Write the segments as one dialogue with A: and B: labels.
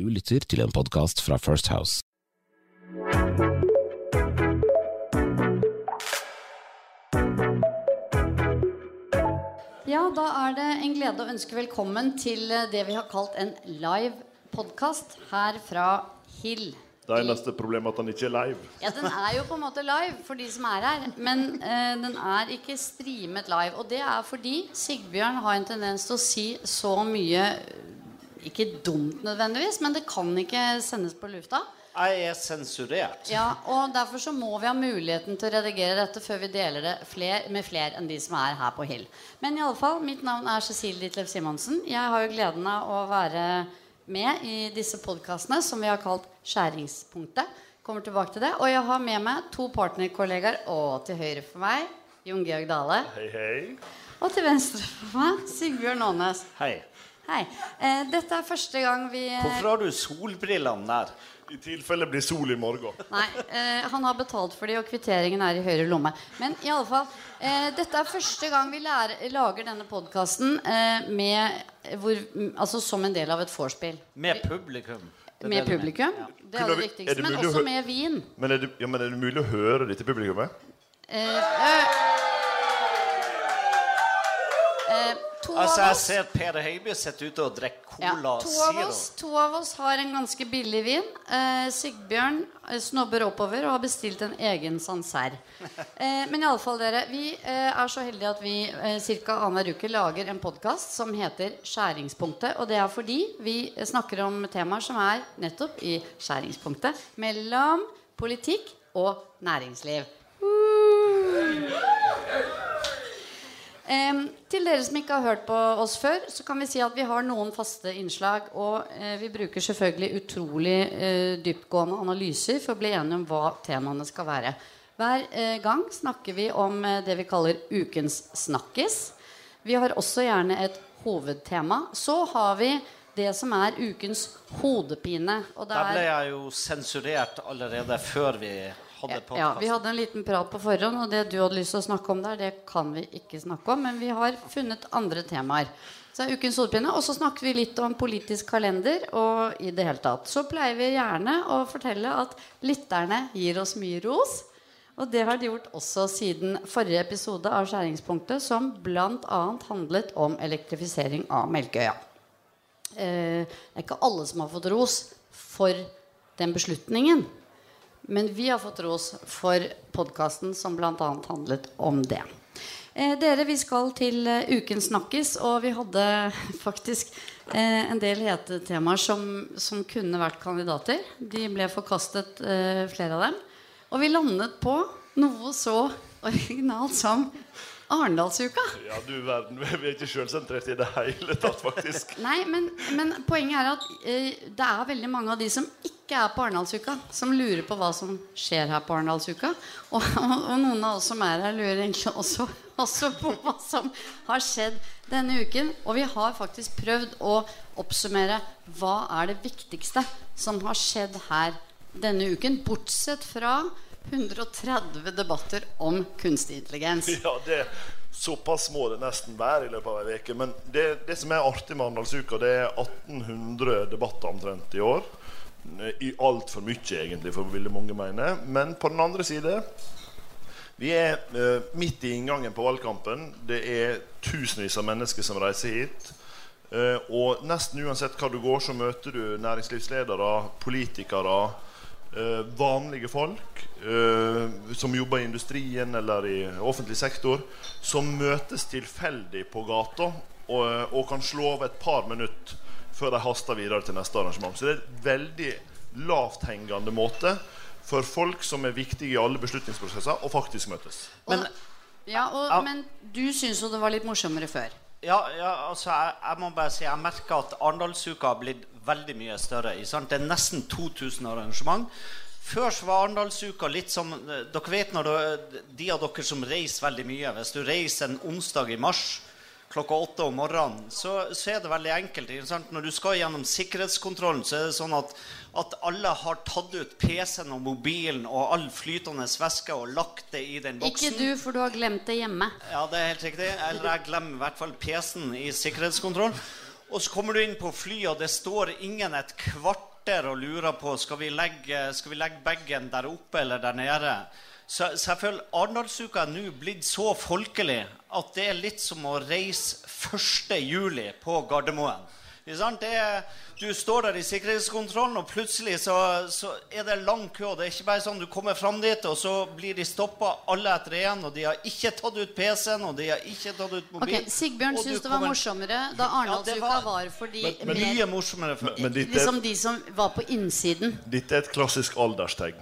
A: Du lytter til en podkast fra First House.
B: Ja, da er det en glede å ønske velkommen til eh, det vi har kalt en live podkast her fra Hill.
C: Det eneste problemet er at den ikke er live.
B: Ja, Den er jo på en måte live for de som er her, men eh, den er ikke streamet live. Og det er fordi Sigbjørn har en tendens til å si så mye Ikke dumt nødvendigvis, men det kan ikke sendes på lufta.
D: Jeg er sensurert.
B: Ja, og Derfor så må vi ha muligheten til å redigere dette før vi deler det fler, med flere enn de som er her på Hill. Men i alle fall, mitt navn er Cecilie Ditlev Simonsen. Jeg har jo gleden av å være med i disse podkastene som vi har kalt Skjæringspunktet. Kommer tilbake til det. Og jeg har med meg to partnerkollegaer. Og til høyre for meg Jon Georg Dale.
C: Hei, hei.
B: Og til venstre for meg Sigbjørn Aanes.
D: Hei.
B: Hei. Eh, dette er første gang vi eh,
D: Hvorfor har du solbrillene der?
C: I tilfelle blir sol i morgen.
B: Nei, eh, han har betalt for de, og kvitteringen er i høyre lomme. Men i alle fall, eh, dette er første gang vi lærer, lager denne podkasten eh, altså som en del av et vorspiel.
D: Med publikum. Det
B: Med
D: det
B: publikum.
D: Ja.
B: Det er det
C: vi- er
B: viktigste.
C: det
B: Men også med vin.
C: Men er, det, ja, men er det mulig å høre dette publikummet?
B: Eh, to
D: Altså,
B: av
D: jeg
B: oss
D: ser Per Høiby sitte ute og drikke
B: ja,
D: Cola
B: to, av
D: Zero.
B: oss, to av oss har en ganske billig vin. Eh, Sigbjørn eh, snobber oppover og har bestilt en egen Sancerre. Eh, men i alle fall dere, vi eh, er så heldige at vi eh, ca. annenhver uke lager en podkast som heter Skjæringspunktet. Og det er fordi vi snakker om temaer som er nettopp i skjæringspunktet mellom politikk og næringsliv. Em, til dere som ikke har hørt på oss før, så kan vi si at vi har noen faste innslag. Og eh, vi bruker selvfølgelig utrolig eh, dyptgående analyser for å bli enige om hva temaene skal være. Hver eh, gang snakker vi om eh, det vi kaller ukens snakkis. Vi har også gjerne et hovedtema. Så har vi det som er ukens hodepine. Det
D: Der ble jeg jo sensurert allerede før vi hadde
B: ja, vi hadde en liten prat på forhånd, og det du hadde lyst til å snakke om der, det kan vi ikke snakke om. Men vi har funnet andre temaer. Så er ukens hodepine. Og så snakker vi litt om politisk kalender og i det hele tatt. Så pleier vi gjerne å fortelle at lytterne gir oss mye ros. Og det har de gjort også siden forrige episode av Skjæringspunktet, som bl.a. handlet om elektrifisering av Melkøya. Eh, det er ikke alle som har fått ros for den beslutningen. Men vi har fått ros for podkasten som bl.a. handlet om det. Eh, dere, vi skal til eh, ukens snakkis, og vi hadde faktisk eh, en del hete temaer som, som kunne vært kandidater. De ble forkastet, eh, flere av dem. Og vi landet på noe så originalt som Arendalsuka.
C: Ja, du verden. Vi er ikke sjølsentrert i det hele tatt, faktisk.
B: Nei, men, men poenget er at eh, det er veldig mange av de som ikke er på Arendalsuka, som lurer på hva som skjer her på Arendalsuka. Og, og, og noen av oss som er her, lurer egentlig også, også på hva som har skjedd denne uken. Og vi har faktisk prøvd å oppsummere hva er det viktigste som har skjedd her denne uken, bortsett fra 130 debatter om kunstig intelligens.
C: Ja, det Såpass må det nesten være i løpet av ei uke. Men det, det som er artig med Arendalsuka, det er 1800 debatter omtrent i år. I altfor mye, egentlig, for ville mange mene. Men på den andre side Vi er uh, midt i inngangen på valgkampen. Det er tusenvis av mennesker som reiser hit. Uh, og nesten uansett hva du går, så møter du næringslivsledere, politikere, uh, vanlige folk som jobber i industrien eller i offentlig sektor, som møtes tilfeldig på gata og, og kan slå av et par minutter før de haster videre til neste arrangement. Så det er et veldig lavthengende måte for folk som er viktige i alle beslutningsprosesser, å faktisk møtes.
D: Men,
B: Ja, og,
D: Ja.
B: Men du syns jo det var litt morsommere før.
D: ja, ja, altså, jeg, jeg må bare si Jeg merker at Arendalsuka har blitt veldig mye større. sant? Det er nesten 2000 arrangement. Før så var Arendalsuka litt som eh, Dere vet når du, de av dere som reiser veldig mye Hvis du reiser en onsdag i mars klokka åtte om morgenen, så, så er det veldig enkelt. Når du skal gjennom sikkerhetskontrollen, så er det sånn at, at alle har tatt ut PC-en og mobilen og all flytende væske og lagt det i den boksen.
B: Ikke du, for du har glemt det hjemme.
D: Ja, det er helt riktig. Eller jeg glemmer i hvert fall PC-en i sikkerhetskontroll. Og så kommer du inn på flyet, og det står ingen et kvarter og lurer på skal vi legge, skal vi legge bagen der oppe eller der nede. Så, så Arendalsuka er nå blitt så folkelig at det er litt som å reise 1. juli på Gardermoen. Er, du står der i sikkerhetskontrollen, og plutselig så, så er det lang kø. Det er ikke bare sånn du kommer fram dit, og så blir de stoppa alle etter én, og de har ikke tatt ut PC-en, og de har ikke tatt ut mobilen.
B: Sigbjørn
D: og
B: syns det var
D: kommer-
B: morsommere da Arendalsuka
D: Ja, var-
B: var for de
C: Men- men
B: mer-
D: Mye morsommere for...
C: Men dette,
B: Liksom de som var på innsiden.
C: dette er et klassisk alderstegn.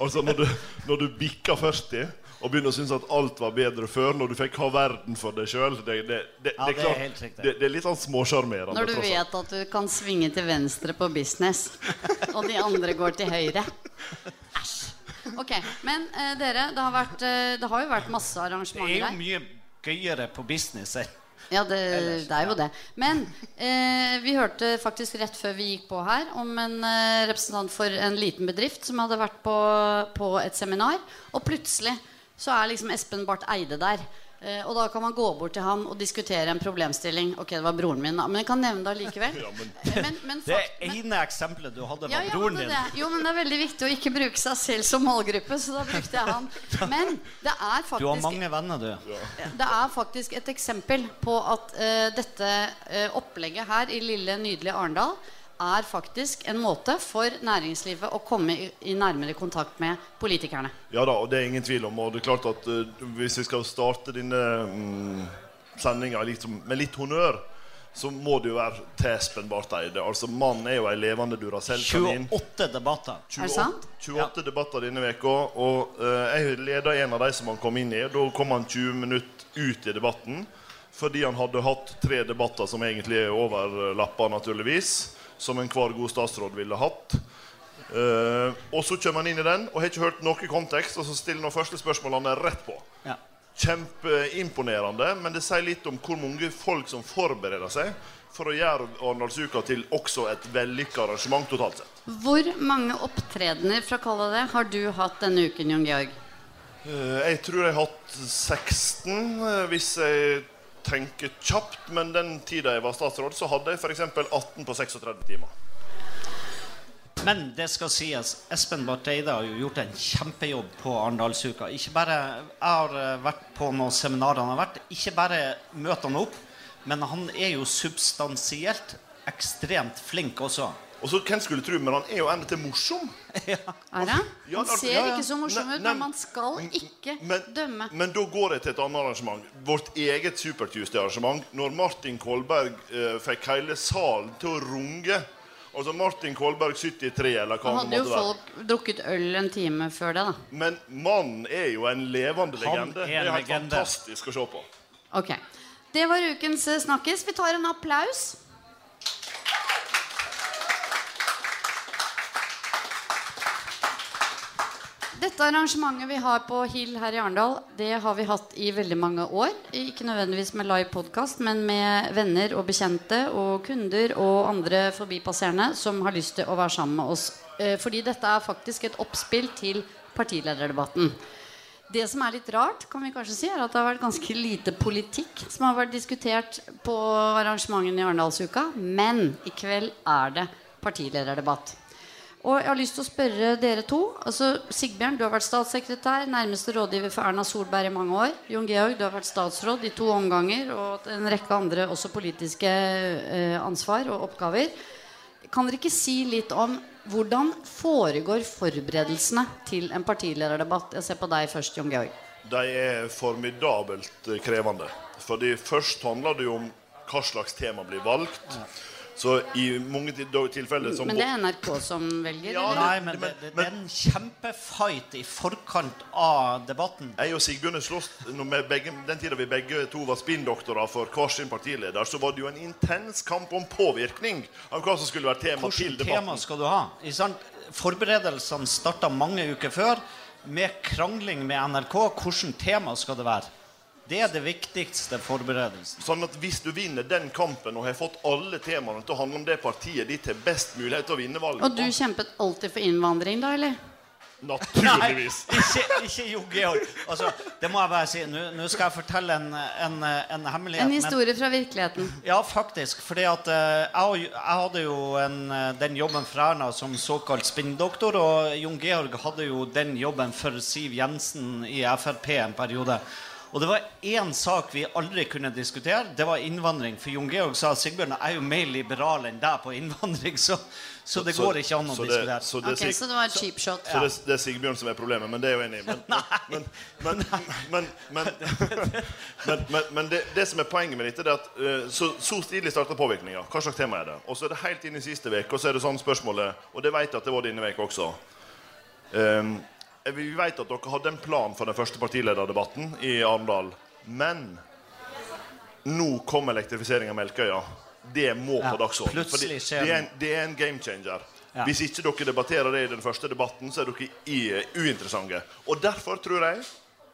C: Altså når du, når du bikker 40 og begynne å synes at alt var bedre før, når du fikk ha verden for deg sjøl det, det, det,
D: Ja,
C: det, er
D: det helt riktig.
C: det, det er litt sånn småsjarmerende.
B: Når du vet at du kan svinge til venstre på business, og de andre går til høyre. Æsj. Ok, Men eh, dere, det har, vært, eh, det har jo vært masse arrangementer
D: Det er jo mye gøyere på business. enn-
B: Ja, det, det er jo det. Men eh, vi hørte faktisk rett før vi gikk på her om en eh, representant for en liten bedrift som hadde vært på, på et seminar. Og plutselig så er liksom Espen Barth Eide der. Eh, og da kan man gå bort til ham og diskutere en problemstilling. Ok, det var broren min, da, men jeg kan nevne det allikevel.
C: Ja, men-
B: Eh, men,
D: Det ene eksempelet du hadde, var
B: ja,
D: broren din.
B: det, jo, men det er veldig viktig å ikke bruke seg selv som målgruppe, så da brukte jeg han. Men det er
D: Du har mange venner, du.
B: det er faktisk et eksempel på at uh, dette uh, opplegget her i lille, nydelige Arendal er faktisk en måte for næringslivet å komme i, i nærmere kontakt med politikerne.
C: Ja da, og det er ingen tvil om. Og det er klart at uh, hvis vi skal starte denne um, sendinga liksom, med litt honnør, så må det jo være til Espen Barth Eide. Altså, Mannen er jo ei levende Duracell-kanin.
D: 28 debatter.
B: Er det sant?
C: 28 debatter denne veka, og uh, jeg leda en av de som han kom inn i. Da kom han 20 minutter ut i debatten fordi han hadde hatt tre debatter som egentlig er overlappa, naturligvis. Som enhver god statsråd ville hatt. Uh, og så kommer han inn i den og har ikke hørt noe kontekst, og så stiller han første spørsmål han er rett på.
D: Ja.
C: Kjempeimponerende, men det sier litt om hvor mange folk som forbereder seg for å gjøre Arendalsuka til også et vellykka arrangement totalt sett.
B: Hvor mange opptredener fra Kalla det har du hatt denne uken, Jon Georg?
C: Uh, Jeg tror jeg har hatt 16, eh, hvis jeg tenker kjapt. Men den tida jeg var statsråd, så hadde jeg f.eks. 18 på 36 timer.
D: Men det skal sies, Espen Barth Eide har jo gjort en kjempejobb på Arendalsuka. Ikke bare Jeg har eh, vært på noen seminarer han har vært. Ikke bare møter han opp, men han er jo substansielt ekstremt flink også.
C: Og så, Hvem skulle tro, men han er jo endatil morsom.
B: Er det?
C: Ja,
B: Han ser
C: ja, ja.
B: ikke så morsom ut, men man skal ikke
C: men,
B: dømme.
C: Men da går jeg til et annet arrangement. Vårt eget Super Tuesday-arrangement. Når Martin Kolberg eh, fikk hele salen til å runge. Altså Martin Kolberg 73, eller hva
B: måtte
C: være Han
B: hadde jo folk drukket øl en time før det, da.
C: Men mannen er jo en levende
D: Han
C: legende.
D: er
C: Det er helt
D: legende.
C: fantastisk å se på.
B: Ok. Det var ukens eh, Snakkes. Vi tar en applaus. Dette arrangementet vi har på Hill her i Arendal, det har vi hatt i veldig mange år. Ikke nødvendigvis med live podkast, men med venner og bekjente og kunder og andre forbipasserende som har lyst til å være sammen med oss. Eh, Fordi dette er faktisk et oppspill til partilederdebatten. Det som er litt rart, kan vi kanskje si, er at det har vært ganske lite politikk som har vært diskutert på arrangementene i Arendalsuka. Men i kveld er det partilederdebatt. Og jeg har lyst til å spørre dere to. Altså, Sigbjørn, du har vært statssekretær, nærmeste rådgiver for Erna Solberg i mange år. Jon Georg, du har vært statsråd i to omganger, og en rekke andre også politiske eh, ansvar og oppgaver. Kan dere ikke si litt om hvordan foregår forberedelsene til en partilederdebatt? Jeg ser på deg først, Jon Georg.
C: De er formidabelt krevende. Fordi først handler det jo om hva slags tema blir valgt. Så i mange tilfeller som
B: Men det er NRK som velger?
C: Ja?
D: Nei, men det, det, det er en kjempefight i forkant av debatten.
C: Jeg og Sigbjørn sloss begge, Den tida vi begge to var spinndoktorer for hver sin partileder, så var det jo en intens kamp om påvirkning av hva som skulle være tema til
D: Hvilket
C: debatten.
D: tema skal du ha? Forberedelsene starta mange uker før med krangling med NRK. Hvilket tema skal det være? Det er det viktigste forberedelsen.
C: Sånn at Hvis du vinner den kampen og har fått alle temaene til å handle om det partiet ditt har best mulighet til å vinne valget
B: Og du kjempet alltid for innvandring, da, eller?
C: Naturligvis.
D: Nei, ikke, ikke Jo Georg. Altså, det må jeg bare si. Nå nå skal jeg fortelle en, en, en hemmelighet.
B: En
D: men-
B: historie fra virkeligheten.
D: Ja, faktisk. Fordi at eh, jeg, jeg hadde jo en, eh, den jobben for Erna som såkalt spinndoktor, og Jon Georg hadde jo den jobben for Siv Jensen i Frp en periode. Og det var én sak vi aldri kunne diskutere. Det var innvandring. For Jon Georg sa Sigbjørn jeg er jo mer liberal enn deg på innvandring, så, så det går ikke an å
C: det-
D: diskutere.
C: Så det, okay,
B: Ok, Så det var et cheap shot.
C: så det, det er Sigbjørn som er problemet, men det er jo enig i. Men, men, men, men, men, men, men, men det, som er poenget med dette, er at eh, så, så tidlig starta påvirkninga. Hva slags tema er det? Og så er det helt inn i siste uke, og så er det sånn spørsmålet Og det vet jeg at det var denne uka også. Um, vi vet at dere hadde en plan for den første partilederdebatten i Arendal. Men nå kom elektrifisering av Melkøya. Det må på
D: Ja,
C: dagsordenen. For det, det, er en, det er en game changer.
D: Ja.
C: Hvis ikke dere debatterer det i den første debatten, så er dere uinteressante. Og derfor tror jeg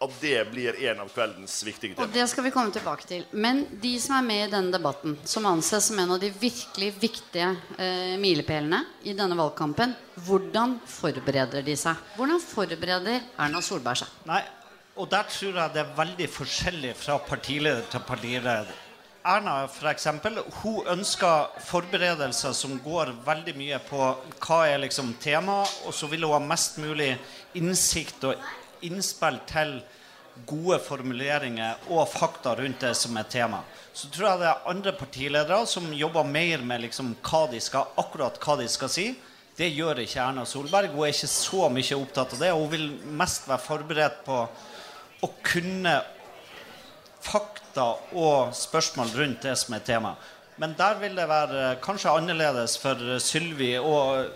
C: at det blir en av kveldens viktige
B: Og det skal vi komme tilbake til. Men de som er med i denne debatten, som anses som en av de virkelig viktige eh, milepælene i denne valgkampen, hvordan forbereder de seg? Hvordan forbereder Erna Solberg seg?
D: Nei, og der tror jeg det er veldig forskjellig fra partileder til partileder. Erna for eksempel, hun ønsker forberedelser som går veldig mye på hva er liksom temaet, og så vil hun ha mest mulig innsikt og innspill til gode formuleringer og fakta rundt det som er tema. Så tror jeg det er andre partiledere som jobber mer med liksom hva de skal, akkurat hva de skal si. Det gjør ikke Erna Solberg. Hun er ikke så mye opptatt av det. Hun vil mest være forberedt på å kunne fakta og spørsmål rundt det som er tema. Men der vil det være kanskje annerledes for Sylvi og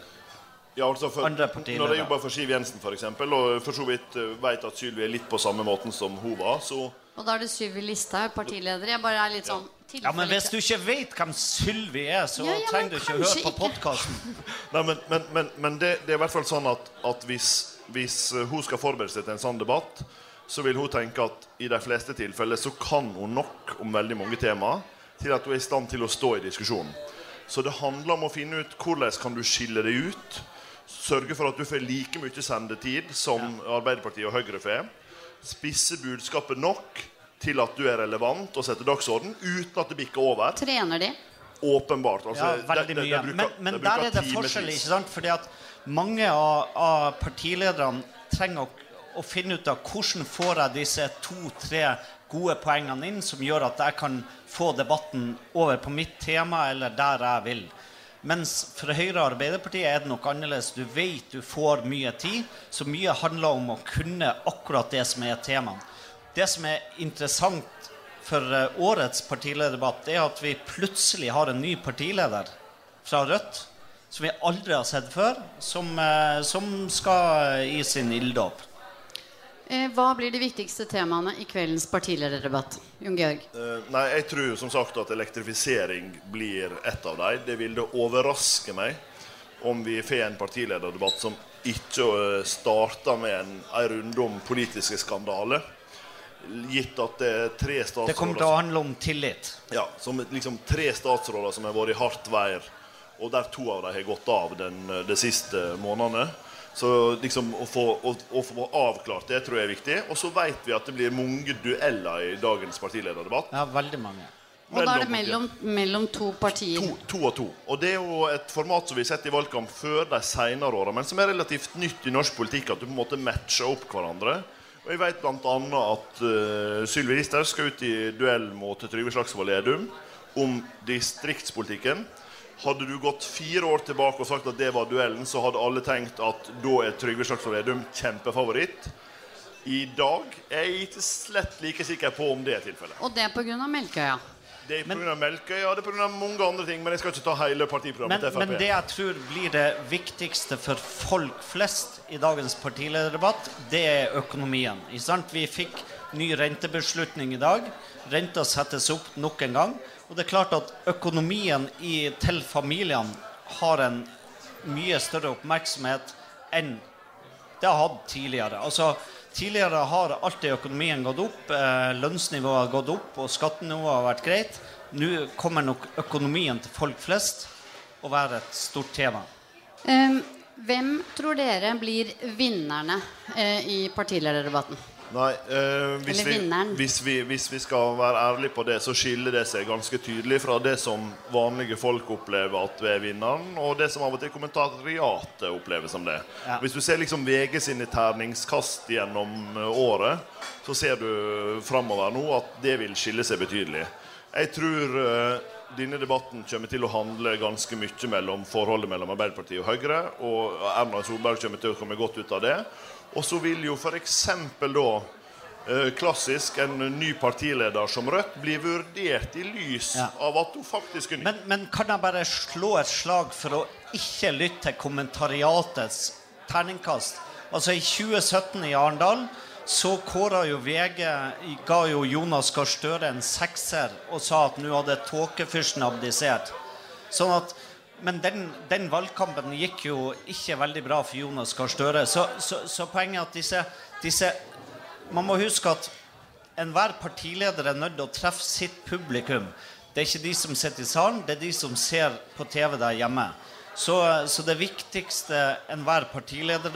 C: Ja, altså for,
D: Andre partiledere.
C: når jeg jobber for Siv Jensen, eksempel, og for så vidt eh, vet at Sylvi er litt på samme måten som hun var, så
B: Og da er det Sylvi Listhaug, partileder. Jeg bare er litt sånn
D: Ja, men hvis du ikke vet hvem Sylvi er, så
B: Ja, ja,
D: trenger du ikke å høre på podkasten.
C: Men, men, men, men det, det er i hvert fall sånn at, at hvis, hvis eh, hun skal forberede seg til en sånn debatt, så vil hun tenke at i de fleste tilfeller så kan hun nok om veldig mange temaer til at hun er i stand til å stå i diskusjonen. Så det handler om å finne ut hvordan kan du skille deg ut. Sørge for at du får like mye sendetid som Arbeiderpartiet og Høyre får. Spisse budskapet nok til at du er relevant og setter dagsorden uten at det bikker over.
B: Trener de?
C: Åpenbart. Altså,
D: Ja, veldig
C: de- de- de
D: mye.
C: bruker-
D: Men, men
C: de
D: der er det forskjell, ikke sant? Fordi at mange av, av partilederne trenger å, å finne ut av hvordan får jeg disse to-tre gode poengene inn som gjør at jeg kan få debatten over på mitt tema eller der jeg vil. Mens for Høyre og Arbeiderpartiet er det nok annerledes. Du vet du får mye tid, så mye handler om å kunne akkurat det som er temaet. Det som er interessant for eh, årets partilederdebatt, er at vi plutselig har en ny partileder fra Rødt, som vi aldri har sett før, som, eh, som skal i sin ilddåp.
B: Eh, hva blir de viktigste temaene i kveldens partilederdebatt? Jon Georg?
C: Eh, Nei, jeg tror som sagt at elektrifisering blir ett av dem. Det vil det overraske meg om vi får en partilederdebatt som ikke eh, starter med en, en runde om politiske skandaler. Gitt at det er tre statsråder
D: Det kommer til å handle om tillit.
C: ja, som liksom tre statsråder som har vært i hardt vær, og der to av dem har gått av den, de siste månedene. Så liksom å få, å, å få avklart det tror jeg er viktig. Og så vet vi at det blir mange dueller i dagens partilederdebatt.
D: Ja, veldig mange.
B: Og da er det mellom, mellom to partier.
C: To, to og to. Og det er jo et format som vi har sett i valgkamp før de senere åra, men som er relativt nytt i norsk politikk. At du på en måte matcher opp hverandre. Og jeg vet bl.a. at uh, Sylvi Listhaug skal ut i duell mot Trygve Slagsvold Edum om distriktspolitikken. Hadde du gått fire år tilbake og sagt at det var duellen, så hadde alle tenkt at da er Trygve Slagsvold Vedum kjempefavoritt. I dag er jeg ikke slett like sikker på om det er tilfellet.
B: Og det er pga. Melkøya.
C: Det er pga. Melkøya, det er pga. mange andre ting, men jeg skal ikke ta hele partiprogrammet
D: Men,
C: til Frp.
D: men det jeg tror blir det viktigste for folk flest i dagens partilederdebatt, det er økonomien. Ikke sant? Vi fikk ny rentebeslutning i dag. Renta settes opp nok en gang. Og det er klart at økonomien i, til familiene har en mye større oppmerksomhet enn det har hatt tidligere. Altså, tidligere har alltid økonomien gått opp, eh, lønnsnivået har gått opp, og skattenivået har vært greit. Nå kommer nok økonomien til folk flest å være et stort tema.
B: Um, Hvem tror dere blir vinnerne eh, i partilederdebatten?
C: Nei, eh, hvis, vi, hvis, vi, hvis vi skal være ærlige på det, så skiller det seg ganske tydelig fra det som vanlige folk opplever at vi er vinneren, og det som av og til kommentariatet opplever som det.
D: Ja.
C: Hvis du ser liksom VG sine terningskast gjennom eh, året, så ser du framover nå at det vil skille seg betydelig. Jeg tror eh, denne debatten kommer til å handle ganske mye mellom forholdet mellom Arbeiderpartiet og Høyre, og Erna Solberg kommer til å komme godt ut av det. Og så vil jo f.eks. da eh, klassisk en ny partileder som Rødt bli vurdert i lys
D: Ja.
C: av at hun faktisk er ny.
D: Men, men kan jeg bare slå et slag for å ikke lytte til kommentariatets terningkast? Altså I 2017 i Arendal så kåra jo VG ga jo Jonas Gahr Støre en sekser og sa at nå hadde tåkefyrsten abdisert. Sånn at, men den, den valgkampen gikk jo ikke veldig bra for Jonas Gahr Støre. Så, så, så poenget er at disse, disse Man må huske at enhver partileder er nødt til å treffe sitt publikum. Det er ikke de som sitter i salen, det er de som ser på TV der hjemme. Så, så det viktigste enhver partileder,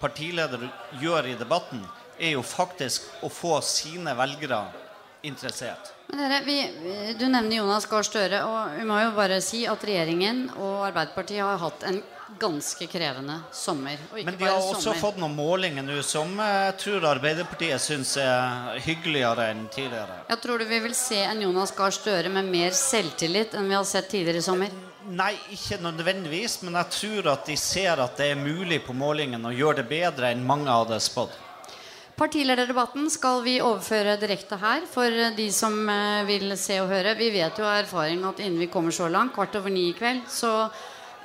D: partileder gjør i debatten, er jo faktisk å få sine velgere interessert.
B: Men dere, vi, du nevner Jonas Gahr Støre, og vi må jo bare si at regjeringen og Arbeiderpartiet har hatt en ganske krevende sommer. Og ikke
D: Men de har også
B: sommer.
D: fått noen målinger nå som jeg tror Arbeiderpartiet syns er hyggeligere enn tidligere.
B: Jeg tror du vi vil se en Jonas Gahr Støre med mer selvtillit enn vi har sett tidligere i sommer.
D: Nei, ikke nødvendigvis, men jeg tror at de ser at det er mulig på målingen å gjøre det bedre enn mange hadde spådd.
B: Partilederdebatten skal vi overføre direkte her for de som eh, vil se og høre. Vi vet jo av erfaring at innen vi kommer så langt, kvart over ni i kveld, så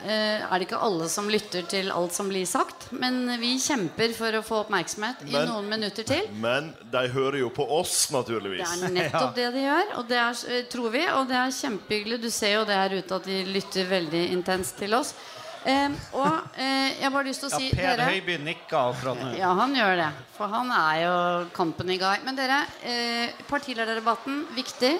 B: eh, er det ikke alle som lytter til alt som blir sagt. Men vi kjemper for å få oppmerksomhet i
C: Men-
B: noen minutter til.
C: Men de hører jo på oss, naturligvis.
B: Det er nettopp det de gjør, og det er, eh, tror vi. Og det er kjempehyggelig. Du ser jo det her ute at de lytter veldig intenst til oss. Eh, og eh, jeg bare lyst til å
D: Ja,
B: si
D: Per
B: dere
D: Høiby nikker akkurat nå.
B: Ja, han gjør det. For han er jo company guy. Men dere, eh, partilederdebatten, viktig.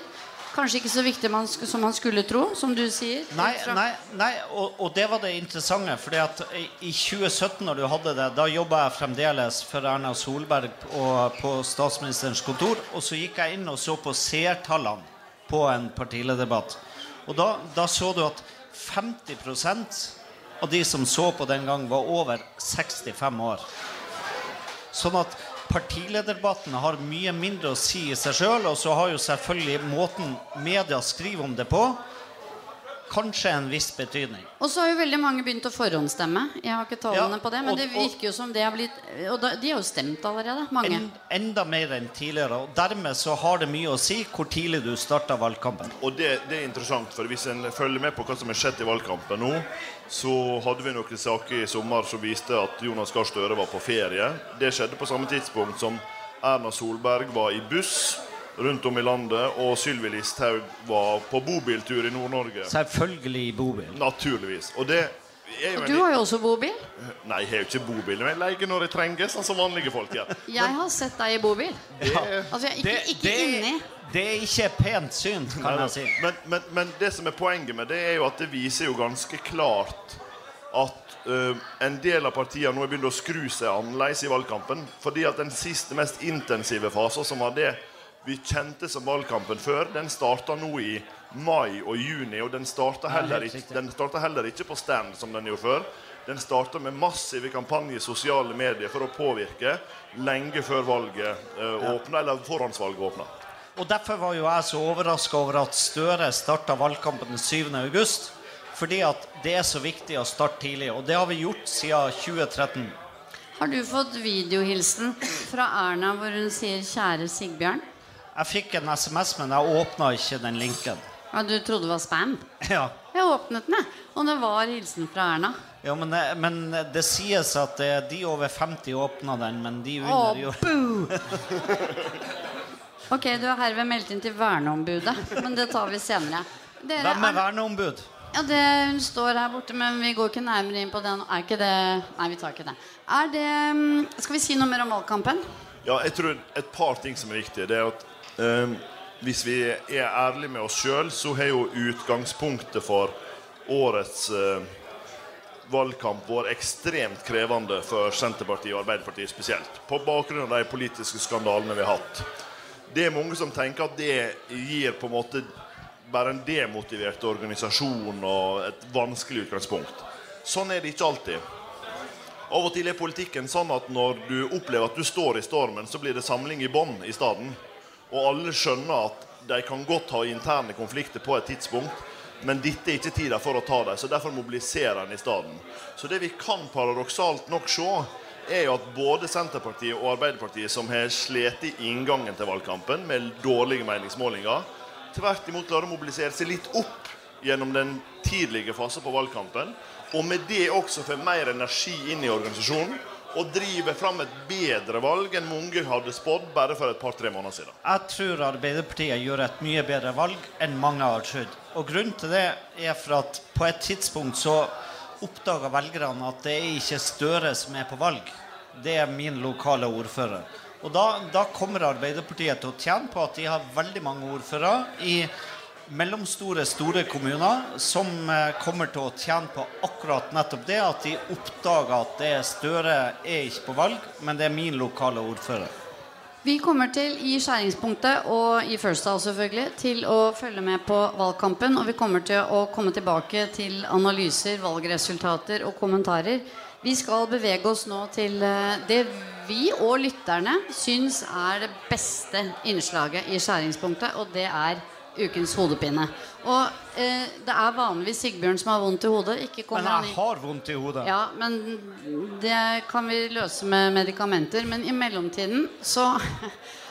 B: Kanskje ikke så viktig man, som man skulle tro, som du sier.
D: Nei, nei, nei og, og det var det interessante. fordi at i, I 2017, når du hadde det, da jobba jeg fremdeles for Erna Solberg og på statsministerens kontor. Og så gikk jeg inn og så på seertallene på en partilederdebatt. Og da, da så du at 50 av de som så på den gang, var over 65 år. Sånn at partilederdebatten har mye mindre å si i seg sjøl, og så har jo selvfølgelig måten media skriver om det på, kanskje en viss betydning.
B: Og så har jo veldig mange begynt å forhåndsstemme. Jeg har ikke tallene
D: Ja,
B: på det, men
D: og-
B: det virker jo som det har blitt Og da, de har jo stemt allerede, mange.
D: En, enda mer enn tidligere. Og dermed så har det mye å si hvor tidlig du starta valgkampen.
C: Og det, det er interessant, for hvis en følger med på hva som har skjedd i valgkampen nå, så hadde vi noen saker i sommer som viste at Jonas Gahr Støre var på ferie. Det skjedde på samme tidspunkt som Erna Solberg var i buss rundt om i landet, og Sylvi Listhaug var på bobiltur i Nord-Norge.
D: Selvfølgelig i bobil.
C: Naturligvis. Og det er jo
B: Og
C: en
B: du har jo også bobil.
C: Nei, jeg har jo ikke bobil, men jeg leier når det trenges, sånn som vanlige folk gjør.
B: Jeg har sett deg i bobil. Altså, jeg, ikke, ikke
D: det,
B: inni.
D: det er ikke pent synt kan jeg si.
C: Men, men, men det som er poenget med det, er jo at det viser jo ganske klart at uh, en del av partiene nå har begynt å skru seg annerledes i valgkampen. Fordi at den siste, mest intensive fasen, som var det vi kjente som valgkampen før, den starta nå i mai og juni. Og den starta heller, heller ikke på stand, som den gjorde før. Den starta med massive kampanjer i sosiale medier for å påvirke lenge før valget eh, åpna, eller forhåndsvalget åpna.
D: Og Derfor var jo jeg så overraska over at Støre starta valgkampen den 7. august. Fordi at det er så viktig å starte tidlig. Og det har vi gjort siden 2013.
B: Har du fått videohilsen fra Erna hvor hun sier 'kjære Sigbjørn'?
D: Jeg fikk en SMS, men jeg åpna ikke den linken.
B: Ja, du trodde det var spam?
D: Ja,
B: Jeg åpnet den, jeg. Og det var hilsen fra Erna.
D: ja men, det- men det sies at det er de over 50 åpna den, men de under gjorde
B: boo! Ok, du er herved meldt inn til verneombudet, men det tar vi senere. Dere,
D: Hvem er
B: er,
D: verneombud?
B: ja, det, hun står her borte, men vi går ikke nærmere inn på den. Er ikke det Nei, vi tar ikke det. Er det mm, Skal vi si noe mer om valgkampen?
C: Ja, jeg tror et par ting som er viktige. Det er at eh, hvis vi er ærlige med oss sjøl, så har jo utgangspunktet for årets eh, valgkamp vært ekstremt krevende for Senterpartiet og Arbeiderpartiet spesielt. På bakgrunn av de politiske skandalene vi har hatt. Det er mange som tenker at det gir på en måte bare en demotivert organisasjon og et vanskelig utgangspunkt. Sånn er det ikke alltid. Av og til er politikken sånn at når du opplever at du står i stormen, så blir det samling i bånn i stedet. Og alle skjønner at de kan godt ha interne konflikter på et tidspunkt, men dette er ikke tida for å ta dem, så derfor mobiliserer en i stedet. Så det vi kan paradoksalt nok se, er jo at både Senterpartiet og Arbeiderpartiet, som har slitt i inngangen til valgkampen med dårlige meningsmålinger, tvert imot klarer å mobilisere seg litt opp gjennom den tidlige fasen på valgkampen, og med det også får mer energi inn i organisasjonen og driver fram et bedre valg enn mange hadde spådd bare for et par-tre måneder siden.
D: Jeg tror Arbeiderpartiet gjør et mye bedre valg enn mange har trodd. Og grunnen til det er for at på et tidspunkt så oppdaga velgerne at det er ikke Støre som er på valg. Det er min lokale ordfører. Og da, da kommer Arbeiderpartiet til å tjene på at de har veldig mange ordførere i mellomstore, store kommuner som eh, kommer til å tjene på akkurat nettopp det. At de oppdager at det Støre er ikke på valg, men det er min lokale ordfører.
B: Vi kommer til i skjæringspunktet og i First House selvfølgelig til å følge med på valgkampen. Og vi kommer til å komme tilbake til analyser, valgresultater og kommentarer. Vi skal bevege oss nå til eh, det vi og lytterne syns er det beste innslaget i skjæringspunktet, og det er ukens hodepine. Og eh, det er vanligvis Sigbjørn som har vondt i hodet. Ikke
D: Men jeg har vondt i hodet.
B: Ja, men det kan vi løse med medikamenter. Men i mellomtiden så,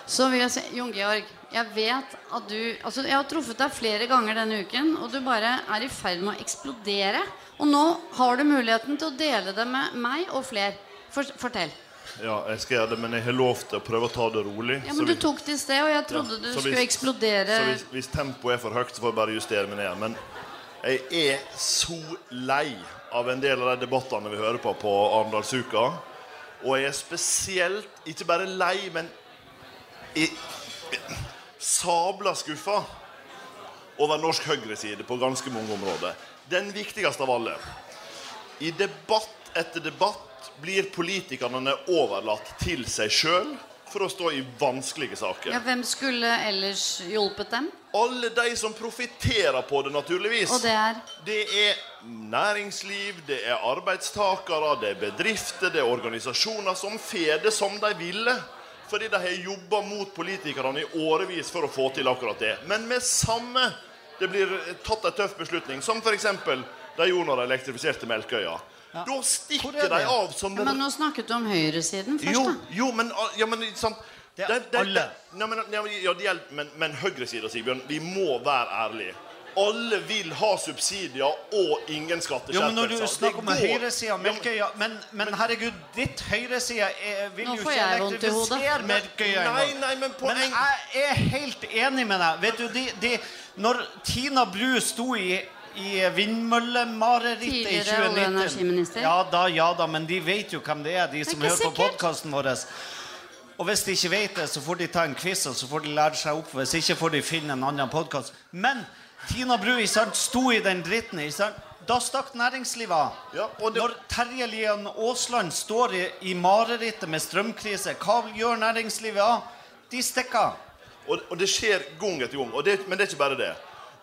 B: så vil jeg si Jon Georg, jeg vet at du Altså, jeg har truffet deg flere ganger denne uken, og du bare er i ferd med å eksplodere. Og nå har du muligheten til å dele det med meg og flere. Fortell.
C: Ja, jeg skal gjøre det, men jeg har lov til å prøve å ta det rolig.
B: Ja, men Du tok det i sted, og jeg trodde ja, du skulle hvis, eksplodere.
C: Så hvis, hvis tempoet er for høyt, så får jeg bare justere meg ned. Men jeg er så lei av en del av de debattene vi hører på på Arendalsuka. Og jeg er spesielt ikke bare lei, men jeg, sabla skuffa over norsk høyreside på ganske mange områder. Den viktigste av alle. I debatt etter debatt blir politikerne overlatt til seg sjøl for å stå i vanskelige saker.
B: Ja, Hvem skulle ellers hjulpet dem?
C: Alle de som profitterer på det, naturligvis.
B: Og det er?
C: Det er næringsliv, det er arbeidstakere, det er bedrifter, det er organisasjoner som får det som de ville. Fordi de har jobba mot politikerne i årevis for å få til akkurat det. Men med samme det blir tatt en tøff beslutning, som f.eks. de gjorde når de elektrifiserte Melkøya. Ja. Da stikker de av som
B: ja, Men nå snakket du om høyresiden først,
C: jo, da. Jo, men, ja, men sant
D: Det er alle.
C: Nei, men, ja, det gjelder, men, men høyresida, Sigbjørn, vi må være ærlige. Alle vil ha subsidier og ingen skatteskjerpelser.
D: Jo, men når du snakker om høyresida Melkøya men, men, herregud, ditt høyreside vil jo ikke elektrifisere Melkøya
C: Nei, nei, men,
D: men jeg er helt enig med deg. Vet du, de, de, Når Tina Bru sto i i vindmøllemarerittet i 2019. Ja da, ja da, men de vet jo hvem det er, de som hører på podkasten vår. Og hvis de ikke vet det, så får de ta en quiz, og så får de lære seg opp. Hvis ikke får de finne en annen podkast. Men Tina Bru sant, sto i den dritten. Da stakk næringslivet av.
C: Ja, det...
D: Når Terje Lian Aasland står i, i marerittet med strømkrise, hva gjør næringslivet av? De stikker av.
C: Og, og, det skjer gang etter gang. Det, men det er ikke bare det.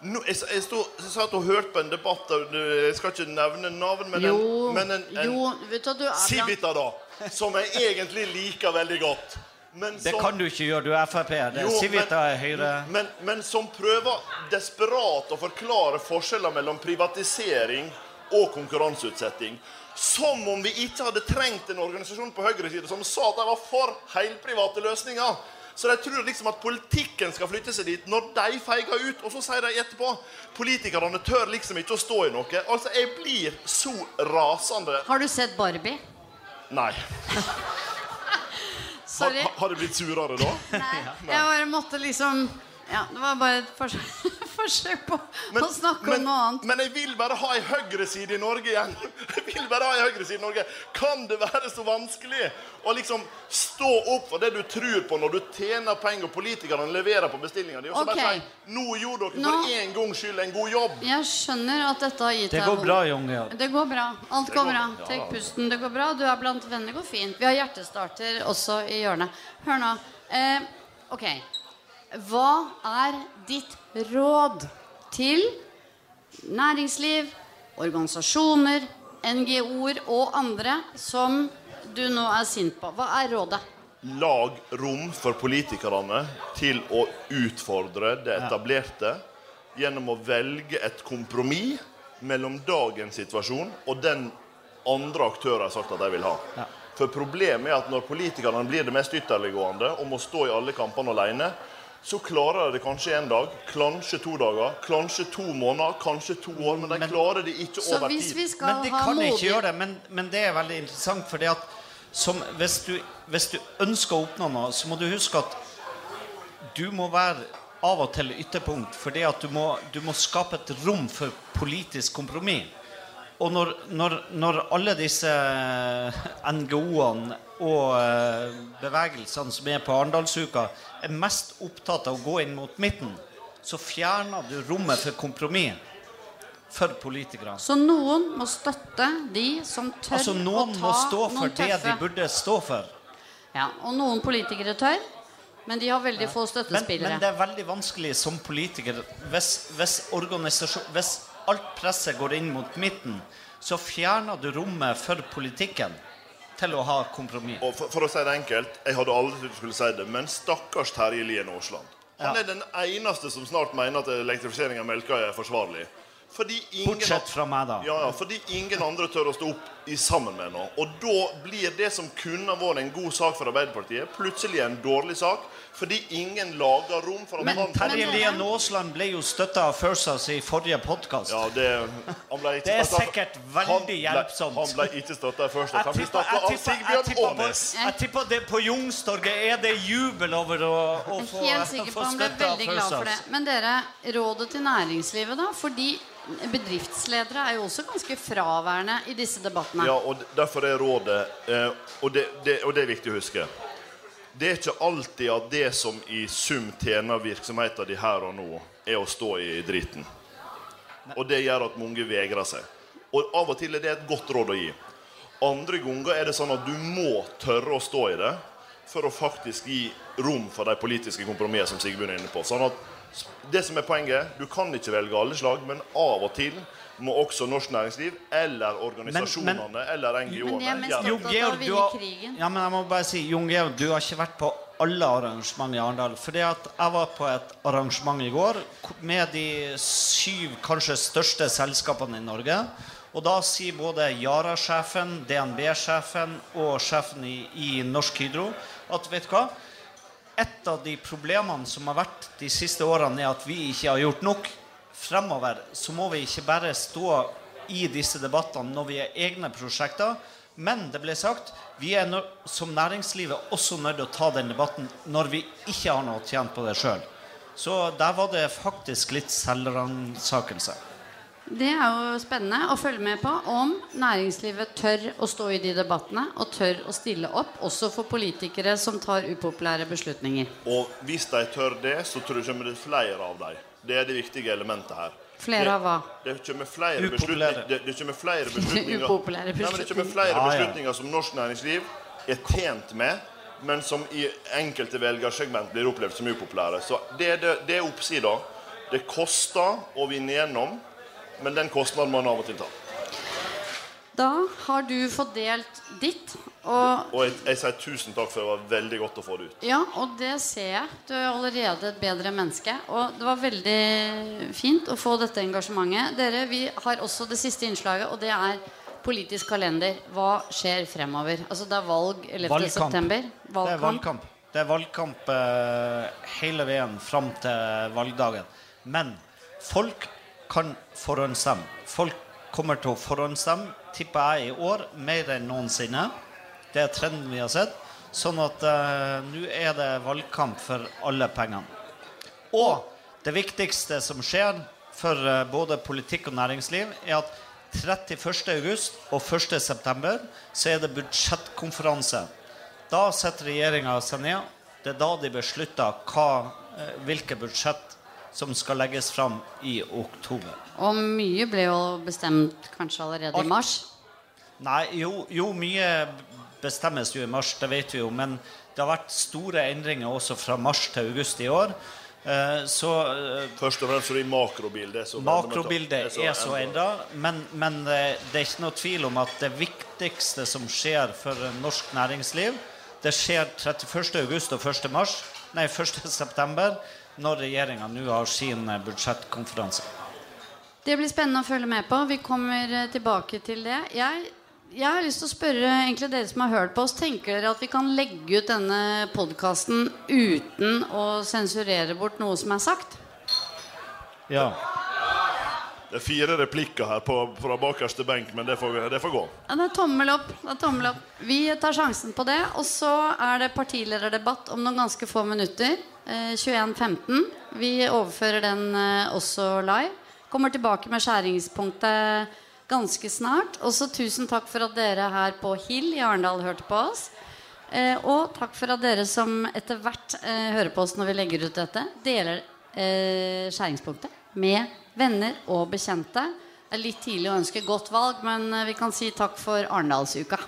C: No, jeg, jeg, stod, jeg satt og hørte på en debatt Jeg skal ikke nevne navn, men
B: jo,
C: en, men en, en
B: jo, vet du,
C: Civita, da. Som jeg egentlig liker veldig godt.
D: Men det kan du ikke gjøre, du er Frp. Det jo, Civita er Høyre.
C: Men, men, som prøver desperat å forklare forskjeller mellom privatisering og konkurranseutsetting. Som om vi ikke hadde trengt en organisasjon på høyresiden som sa at de var for helprivate løsninger. Så de tror liksom at politikken skal flytte seg dit når de feiger ut. Og så sier de etterpå politikerne tør liksom ikke å stå i noe. Altså, Jeg blir så rasende.
B: Har du sett Barbie?
C: Nei.
B: Sorry.
C: Har, har det blitt surere da?
B: Nei. Jeg bare måtte liksom Ja, det var bare et forsøk, forsøk på å snakke
C: men,
B: om noe annet.
C: men jeg vil bare ha ei høyreside i Norge igjen. Jeg vil bare ha ei høyreside i Norge. Kan det være så vanskelig å liksom stå opp for det du tror på når du tjener penger og politikerne leverer på bestillinga di? Og så bare
B: Ok.
C: si nå gjorde dere
B: Nå-
C: for en gangs skyld en god jobb.
B: Jeg skjønner at dette har gitt
D: Det
B: deg
D: går bra, Jon Georg.
B: Det går bra. Alt går
C: går-
B: bra.
C: ja.
B: Trekk pusten. Det går bra. Du er blant venner. Det går fint. Vi har hjertestarter også i hjørnet. Hør nå. Eh, ok. Hva er ditt råd til næringsliv, organisasjoner, NGO-er og andre som du nå er sint på? Hva er rådet?
C: Lag rom for politikerne til å utfordre det etablerte gjennom å velge et kompromiss mellom dagens situasjon og den andre aktører har sagt at de vil ha. For problemet er at når politikerne blir det mest ytterliggående og må stå i alle kampene alene, så klarer de det kanskje en dag, kanskje to dager, kanskje to måneder, kanskje to år, men de
D: Men-
C: klarer det ikke over tid.
D: Men de
B: kan
D: kan ikke gjøre det. Men, men det er veldig interessant. for at som, hvis, du, hvis du ønsker å oppnå noe, så må du huske at du må være av og til ytterpunkt. Fordi at du må, du må skape et rom for politisk kompromiss. Og når, når, når alle disse NGO-ene og eh, bevegelsene som er på Arendalsuka, er mest opptatt av å gå inn mot midten, så fjerner du rommet for kompromiss for politikerne.
B: Så noen må støtte de som tør
D: Altså Noen
B: tøffe Noen
D: må stå for det de burde stå for.
B: Ja, og noen politikere tør, men de har veldig få
D: Men,
B: støttespillere.
D: men det er veldig vanskelig som politiker hvis, hvis, hvis alt presset går inn mot midten, så fjerner du rommet for politikken til å ha kompromiss.
C: Og for, for å si det enkelt, jeg hadde aldri trodd du skulle si det, men stakkars Terje Lien Aasland. Han
D: Ja.
C: er den eneste som snart mener at elektrifisering av Melkøya er forsvarlig. Ingen,
D: Bortsett fra meg, da.
C: ja, ja, fordi ingen andre tør å stå opp i sammen med noe. Og da blir det som kunne vært en god sak for Arbeiderpartiet, plutselig en dårlig sak. Fordi ingen lager rom for at
B: Men-
C: han
D: Terje
B: Men-
D: Lien Aasland ble jo støtta av First i forrige podkast.
C: ja, det, han ble
D: Det er sikkert veldig hjelpsomt.
C: Han ble ikke støtta av
D: Jeg
C: Han ble støtta av Sigbjørn Aanes.
D: jeg tipper det på Youngstorget er det jubel over å, å få, få
B: på han ble
D: støtte av
B: det. Men dere, rådet til næringslivet, da? Fordi bedriftsledere er jo også ganske fraværende i disse debattene.
C: Ja, og derfor er rådet eh, og, det, det, og det er viktig å huske. Det er ikke alltid at det som i sum tjener virksomheten de her og nå, er å stå i dritten. Og det gjør at mange vegrer seg. Og av og til er det et godt råd å gi. Andre ganger er det sånn at du må tørre å stå i det for å faktisk gi rom for de politiske kompromissene som Sigbjørn er inne på. Sånn at det som er poenget, Du kan ikke velge alle slag, men av og til må også norsk næringsliv eller organisasjonene eller
B: Men eller
C: NGO-ene gjøre
D: Jo,
B: opptatt av å
D: Georg, du har, ja, men jeg må bare si, Jon Georg, du har ikke vært på alle arrangement i Arendal. Fordi at jeg var på et arrangement i går med de syv kanskje største selskapene i Norge. Og da sier både Yara-sjefen, DNB-sjefen og sjefen i, i Norsk Hydro at vet du hva? Et av de problemene som har vært de siste årene, er at vi ikke har gjort nok. Fremover så må vi ikke bare stå i disse debattene når vi er egne prosjekter. Men det ble sagt vi er no som næringslivet også nødt til å ta den debatten når vi ikke har noe tjent på det sjøl. Så der var det faktisk litt selvransakelse.
B: Det er jo spennende å følge med på om næringslivet tør å stå i de debattene og tør å stille opp, også for politikere som tar upopulære beslutninger.
C: Og hvis de tør det, så tror jeg det kommer flere av dem. Det er det viktige elementet her.
B: Flere av hva?
C: Det kommer flere beslutninger, det, det kommer flere beslutninger
B: Upopulære
C: Nei, men det kommer
B: beslutninger.
C: flere
D: Ja, ja.
C: beslutninger som norsk næringsliv er tjent med, men som i enkelte velgersegment blir opplevd som upopulære. Så det, det, det er oppsida. Det koster å vinne gjennom, men den kostnaden må man av og til ta.
B: Da har du fått delt ditt. Og,
C: Og jeg, jeg sier tusen takk for det var veldig godt å få det ut.
B: ja, og det ser jeg. Du er allerede et bedre menneske. Og det var veldig fint å få dette engasjementet. Dere, Vi har også det siste innslaget, og det er politisk kalender. Hva skjer fremover? Altså Det er valg 11.
D: Valgkamp.
B: september.
D: Det er valgkamp. Det er valgkamp eh, hele veien fram til valgdagen. Men folk kan forhåndsstemme. Folk kommer til å forhåndsstemme, tipper jeg, i år mer enn noensinne. Det er trenden vi har sett. Sånn at eh, nå er det valgkamp for alle pengene. Og det viktigste som skjer for eh, både politikk og næringsliv, er at 31. august og 1. september så er det budsjettkonferanse. Da setter regjeringa seg ned. Det er da de beslutter hva, eh, hvilke budsjett som skal legges fram i oktober.
B: Og mye ble jo bestemt kanskje allerede
D: Alt.
B: i mars.
D: Nei, jo, jo, mye bestemmes jo i mars, det vet vi jo. Men det har vært store endringer også fra mars til august i år. Eh, så eh,
C: Først og fremst fordi makrobildet er så
D: makrobildet er så
C: enda,
D: endra. Men, men eh, det er ikke noe tvil om at det viktigste som skjer for norsk næringsliv, det skjer 31. august og 1. Mars, nei, 1. september, når regjeringa nå har sin budsjettkonferanse.
B: Det blir spennende å følge med på. Vi kommer tilbake til det. Jeg, jeg har lyst til å spørre egentlig dere som har hørt på oss. Tenker dere at vi kan legge ut denne podkasten uten å sensurere bort noe som er sagt?
D: Ja.
C: Det er fire replikker her på, fra bakerste benk, men det får, det får gå.
B: Ja, det er tommel opp. Det er tommel opp. Vi tar sjansen på det. Og så er det partilederdebatt om noen ganske få minutter. Eh, 21.15. Vi overfører den eh, også live. Kommer tilbake med skjæringspunktet ganske snart. Også tusen takk for at dere her på Hill i Arendal hørte på oss. Eh, og takk for at dere som etter hvert eh, hører på oss når vi legger ut dette, deler eh, skjæringspunktet med venner og bekjente. Det er litt tidlig å ønske godt valg, men eh, vi kan si takk for Arendalsuka.